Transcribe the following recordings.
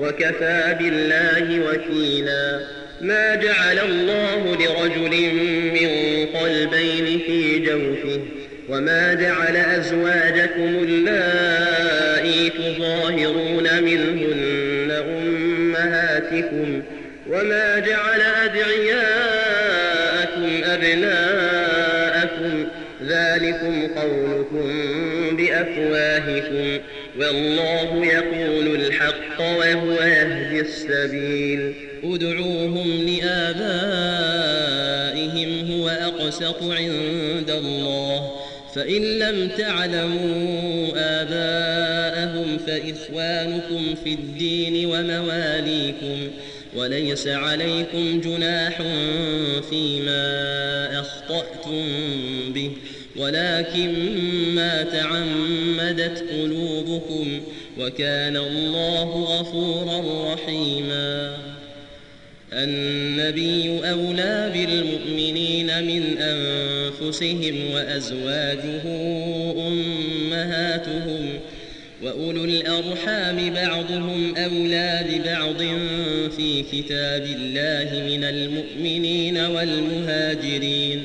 وكفى بالله وكيلا. ما جعل الله لرجل من قلبين في جوفه وما جعل أزواجكم اللائي تظاهرون منهن أمهاتكم وما جعل أدعياءكم أبناءكم ذلكم قولكم بأفواهكم. والله يقول الحق وهو يهدي السبيل. ادعوهم لآبائهم هو أقسط عند الله. فإن لم تعلموا آباءهم فإخوانكم في الدين ومواليكم. وليس عليكم جناح فيما أخطأتم به. ولكن ما تعمدت قلوبكم وكان الله غفورا رحيما. النبي أولى بالمؤمنين من أنفسهم وأزواجه أمهاتهم وأولو الأرحام بعضهم أولى ببعض في كتاب الله من المؤمنين والمهاجرين.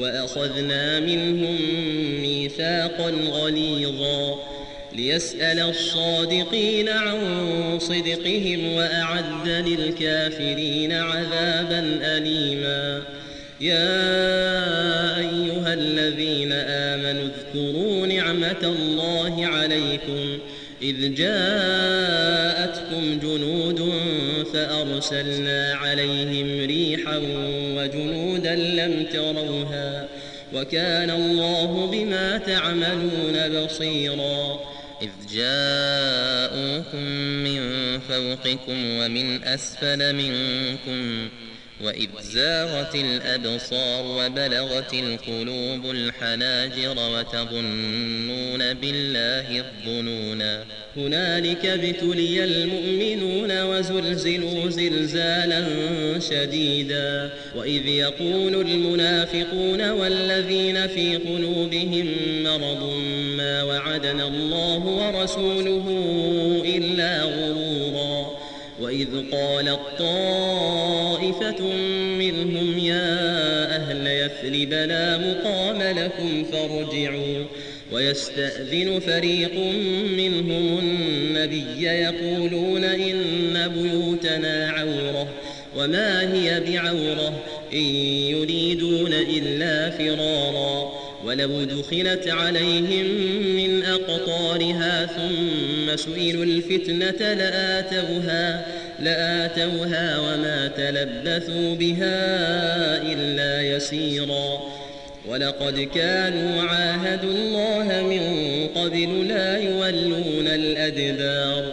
وأخذنا منهم ميثاقا غليظا ليسأل الصادقين عن صدقهم وأعد للكافرين عذابا أليما. يا أيها الذين آمنوا اذكروا نعمة الله عليكم. إذ جاءتكم جنود فأرسلنا عليهم ريحا وجنودا لم تروها وكان الله بما تعملون بصيرا. إذ جاءوكم من فوقكم ومن أسفل منكم وإذ زاغت الأبصار وبلغت القلوب الحناجر وتظنون بالله الظنونا هنالك ابتلي المؤمنون وزلزلوا زلزالا شديدا وإذ يقول المنافقون والذين في قلوبهم مرض ما وعدنا الله ورسوله إلا غرورا وإذ قالت طائفة منهم يا أهل يثرب لا مقام لكم فارجعوا ويستأذن فريق منهم النبي يقولون إن بيوتنا عورة وما هي بعورة إن يريدون إلا فرارا ولو دخلت عليهم من أقطارها ثم سئلوا الفتنة لآتوها لآتوها وما تلبثوا بها إلا يسيرا. ولقد كانوا عاهدوا الله من قبل لا يولون الأدبار.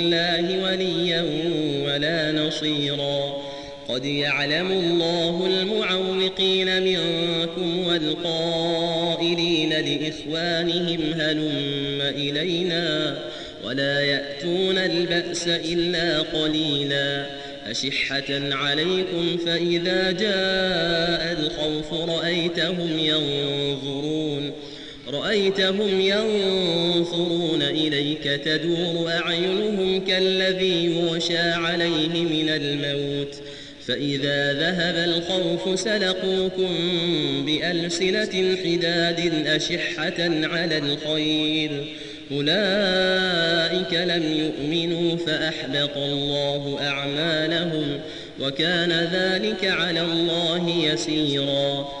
وليا ولا نصيرا. قد يعلم الله المعوقين منكم والقائلين لإخوانهم هلم إلينا ولا يأتون البأس إلا قليلا. أشحة عليكم فإذا جاء الخوف رأيتهم ينظرون. رأيتهم ينظرون إليك تدور أعينهم كالذي يغشى عليه من الموت فإذا ذهب الخوف سلقوكم بألسنة حداد أشحة على الخير أولئك لم يؤمنوا فأحبط الله أعمالهم وكان ذلك على الله يسيرا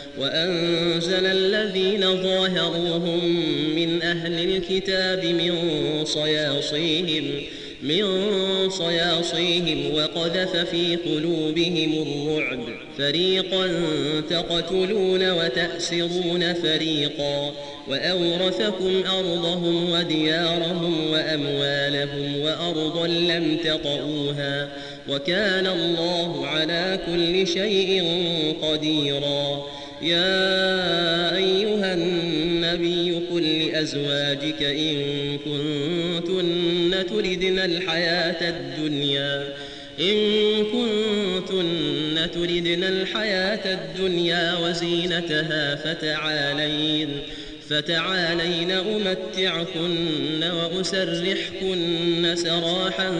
وأنزل الذين ظاهروهم من أهل الكتاب من صياصيهم من صياصيهم وقذف في قلوبهم الرعب. فريقا تقتلون وتأسرون فريقا وأورثكم أرضهم وديارهم وأموالهم وأرضا لم تطئوها. وكان الله على كل شيء قديراً. يا أيها النبي قل لأزواجك إن كنتن تردن الحياة الدنيا إن كنتن تردن الحياة الدنيا وزينتها فتعالين فتعالين أمتعكن وأسرحكن سراحا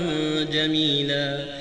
جميلا.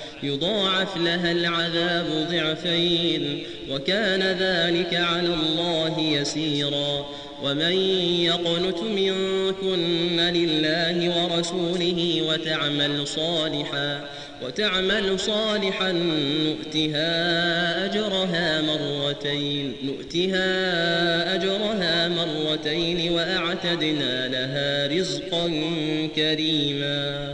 يضاعف لها العذاب ضعفين وكان ذلك على الله يسيرا. ومن يقنت منكن لله ورسوله وتعمل صالحا وتعمل صالحا نؤتها أجرها مرتين نؤتها أجرها مرتين وأعتدنا لها رزقا كريما.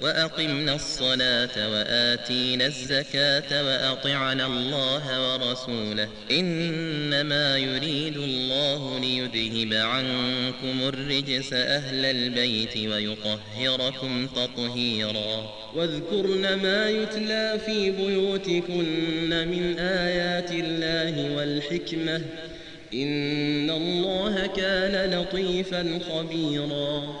وأقمنا الصلاة وآتينا الزكاة وأطعنا الله ورسوله. إنما يريد الله ليذهب عنكم الرجس أهل البيت ويطهركم تطهيرا. واذكرن ما يتلى في بيوتكن من آيات الله والحكمة. إن الله كان لطيفا خبيرا.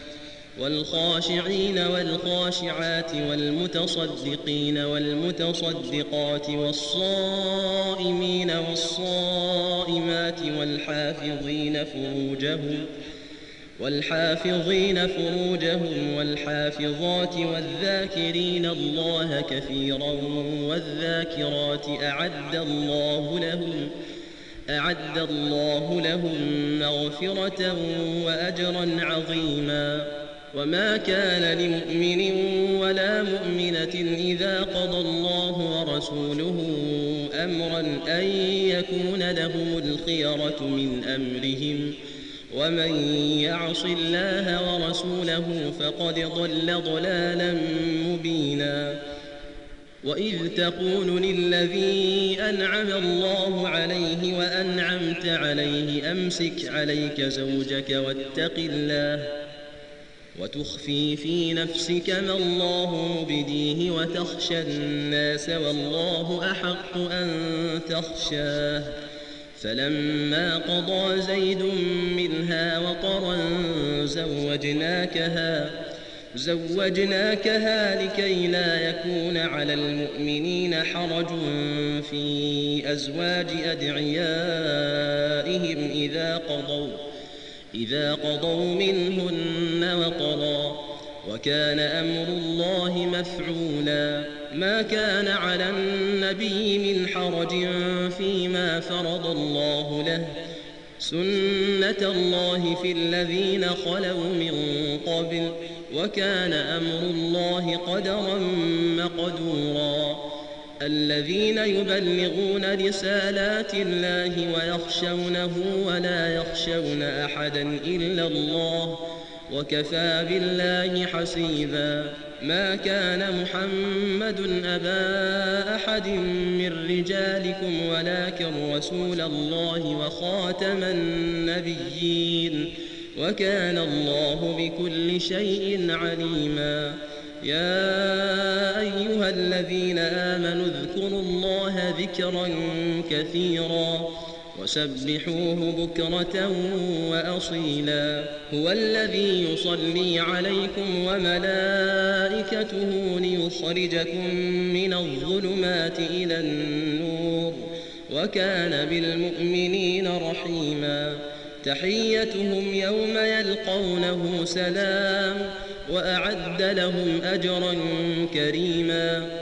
والخاشعين والخاشعات والمتصدقين والمتصدقات والصائمين والصائمات والحافظين فروجهم والحافظين فروجهم والحافظات والذاكرين الله كثيرا والذاكرات أعد الله لهم أعد الله لهم مغفرة وأجرا عظيما وما كان لمؤمن ولا مؤمنة إذا قضى الله ورسوله أمرا أن يكون لهم الخيرة من أمرهم ومن يعص الله ورسوله فقد ضل ضلالا مبينا وإذ تقول للذي أنعم الله عليه وأنعمت عليه أمسك عليك زوجك واتق الله وتخفي في نفسك ما الله مبديه وتخشى الناس والله أحق أن تخشاه. فلما قضى زيد منها وطرا زوجناكها زوجناكها لكي لا يكون على المؤمنين حرج في أزواج أدعيائهم إذا قضوا. إذا قضوا منهن وطرا وكان أمر الله مفعولا. ما كان على النبي من حرج فيما فرض الله له. سنة الله في الذين خلوا من قبل وكان أمر الله قدرا مقدورا. الذين يبلغون رسالات الله ويخشونه ولا يخشون أحدا إلا الله وكفى بالله حسيبا. ما كان محمد أبا أحد من رجالكم ولكن رسول الله وخاتم النبيين وكان الله بكل شيء عليما. يا الذين آمنوا اذكروا الله ذكرا كثيرا وسبحوه بكرة وأصيلا هو الذي يصلي عليكم وملائكته ليخرجكم من الظلمات إلى النور وكان بالمؤمنين رحيما تحيتهم يوم يلقونه سلام وأعد لهم أجرا كريما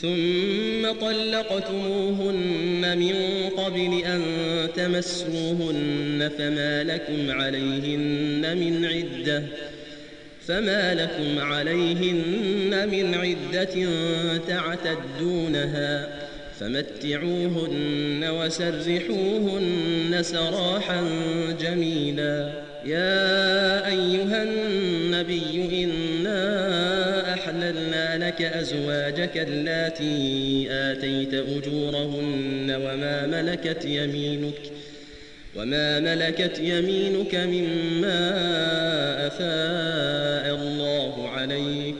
ثم طلقتموهن من قبل أن تمسوهن فما لكم عليهن من عدة فما لكم عليهن من عدة تعتدونها فمتعوهن وسرحوهن سراحا جميلا. يا أيها النبي إنا أحللنا لك أزواجك اللاتي آتيت أجورهن وما ملكت يمينك وما ملكت يمينك مما أفاء الله عليك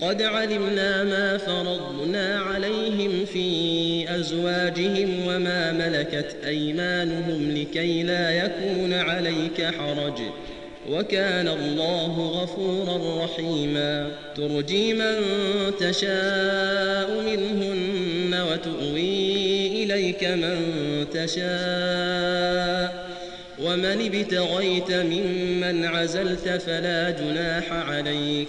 قد علمنا ما فرضنا عليهم في أزواجهم وما ملكت أيمانهم لكي لا يكون عليك حرج. وكان الله غفورا رحيما. ترجي من تشاء منهن وتؤوي إليك من تشاء. ومن ابتغيت ممن عزلت فلا جناح عليك.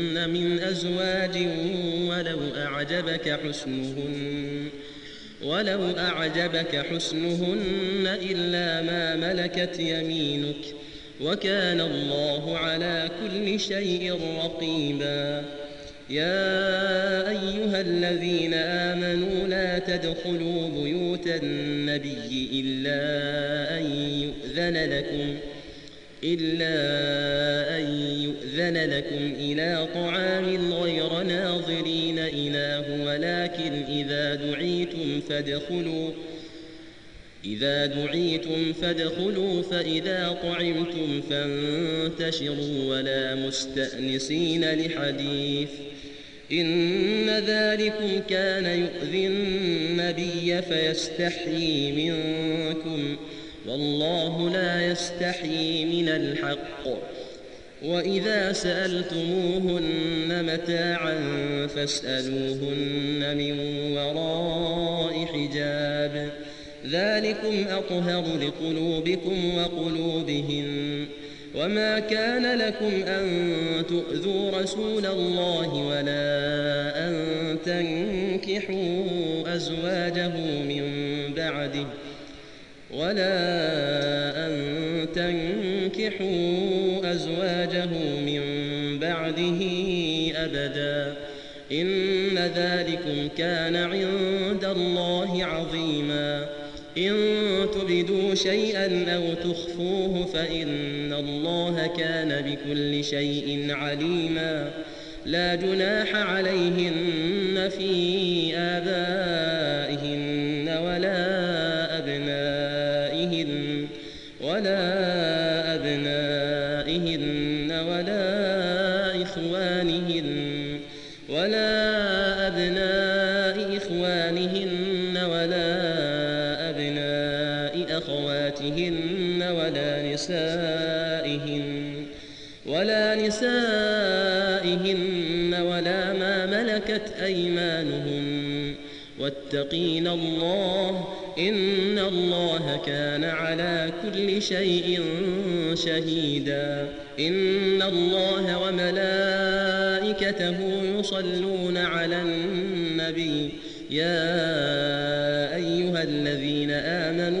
من أزواج ولو أعجبك حسنهن ولو أعجبك حسنهن إلا ما ملكت يمينك وكان الله على كل شيء رقيبا. يا أيها الذين آمنوا لا تدخلوا بيوت النبي إلا أن يؤذن لكم إلا أن يؤذن لكم إلى طعام غير ناظرين إله ولكن إذا دعيتم فادخلوا إذا دعيتم فادخلوا فإذا طعمتم فانتشروا ولا مستأنسين لحديث. إن ذلكم كان يؤذي النبي فيستحيي منكم. والله لا يستحيي من الحق. وإذا سألتموهن متاعا فاسألوهن من وراء حجاب. ذلكم أطهر لقلوبكم وقلوبهن. وما كان لكم أن تؤذوا رسول الله ولا أن تنكحوا أزواجه من بعده. ولا أن تنكحوا أزواجه من بعده أبدا. إن ذلكم كان عند الله عظيما. إن تبدوا شيئا أو تخفوه فإن الله كان بكل شيء عليما. لا جناح عليهن في آبائهن نسائهن ولا نسائهن ولا ما ملكت أيمانهن واتقين الله إن الله كان على كل شيء شهيدا إن الله وملائكته يصلون على النبي يا أيها الذين آمنوا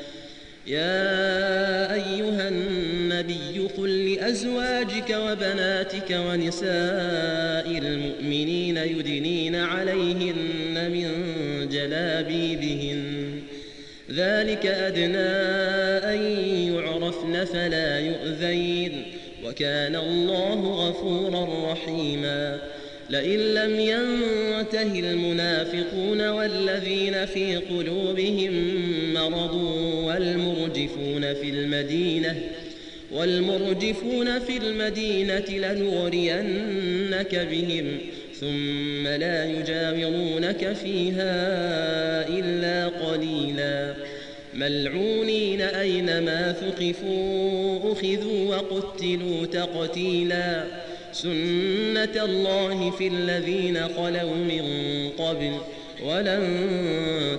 يا أيها النبي قل لأزواجك وبناتك ونساء المؤمنين يدنين عليهن من جلابيبهن. ذلك أدنى أن يعرفن فلا يؤذين. وكان الله غفورا رحيما. لئن لم ينته المنافقون والذين في قلوبهم مرض والمرجفون في المدينة والمرجفون في المدينة لنغرينك بهم ثم لا يجاورونك فيها إلا قليلا. ملعونين أينما ثقفوا أخذوا وقتلوا تقتيلا. سنة الله في الذين خلوا من قبل ولن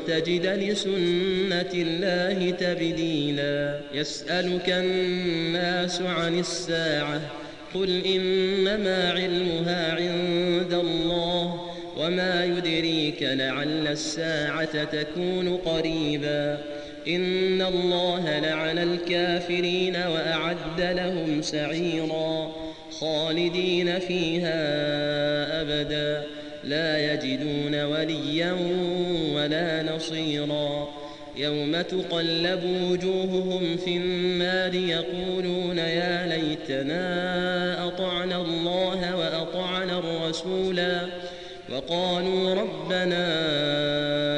تجد لسنة الله تبديلا. يسألك الناس عن الساعة قل إنما علمها عند الله وما يدريك لعل الساعة تكون قريبا. إن الله لعن الكافرين وأعد لهم سعيرا خالدين فيها أبدا. لا يجدون وليا ولا نصيرا. يوم تقلب وجوههم في النار يقولون يا ليتنا أطعنا الله وأطعنا الرسولا وقالوا ربنا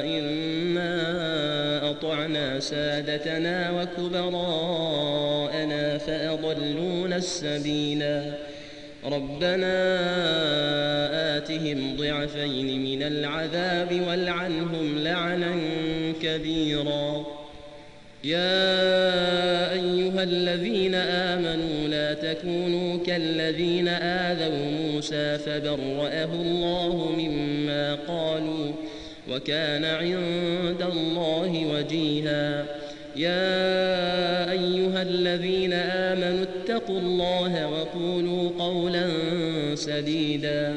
إنا أطعنا سادتنا وكبراءنا فأضلونا السبيلا ربنا آتهم ضعفين من العذاب والعنهم لعنا كبيرا يا أيها الذين آمنوا لا تكونوا كالذين آذوا موسى فبرأه الله مما قالوا وكان عند الله وجيها يا أيها الذين آمنوا اتقوا الله وقولوا قولا سديدا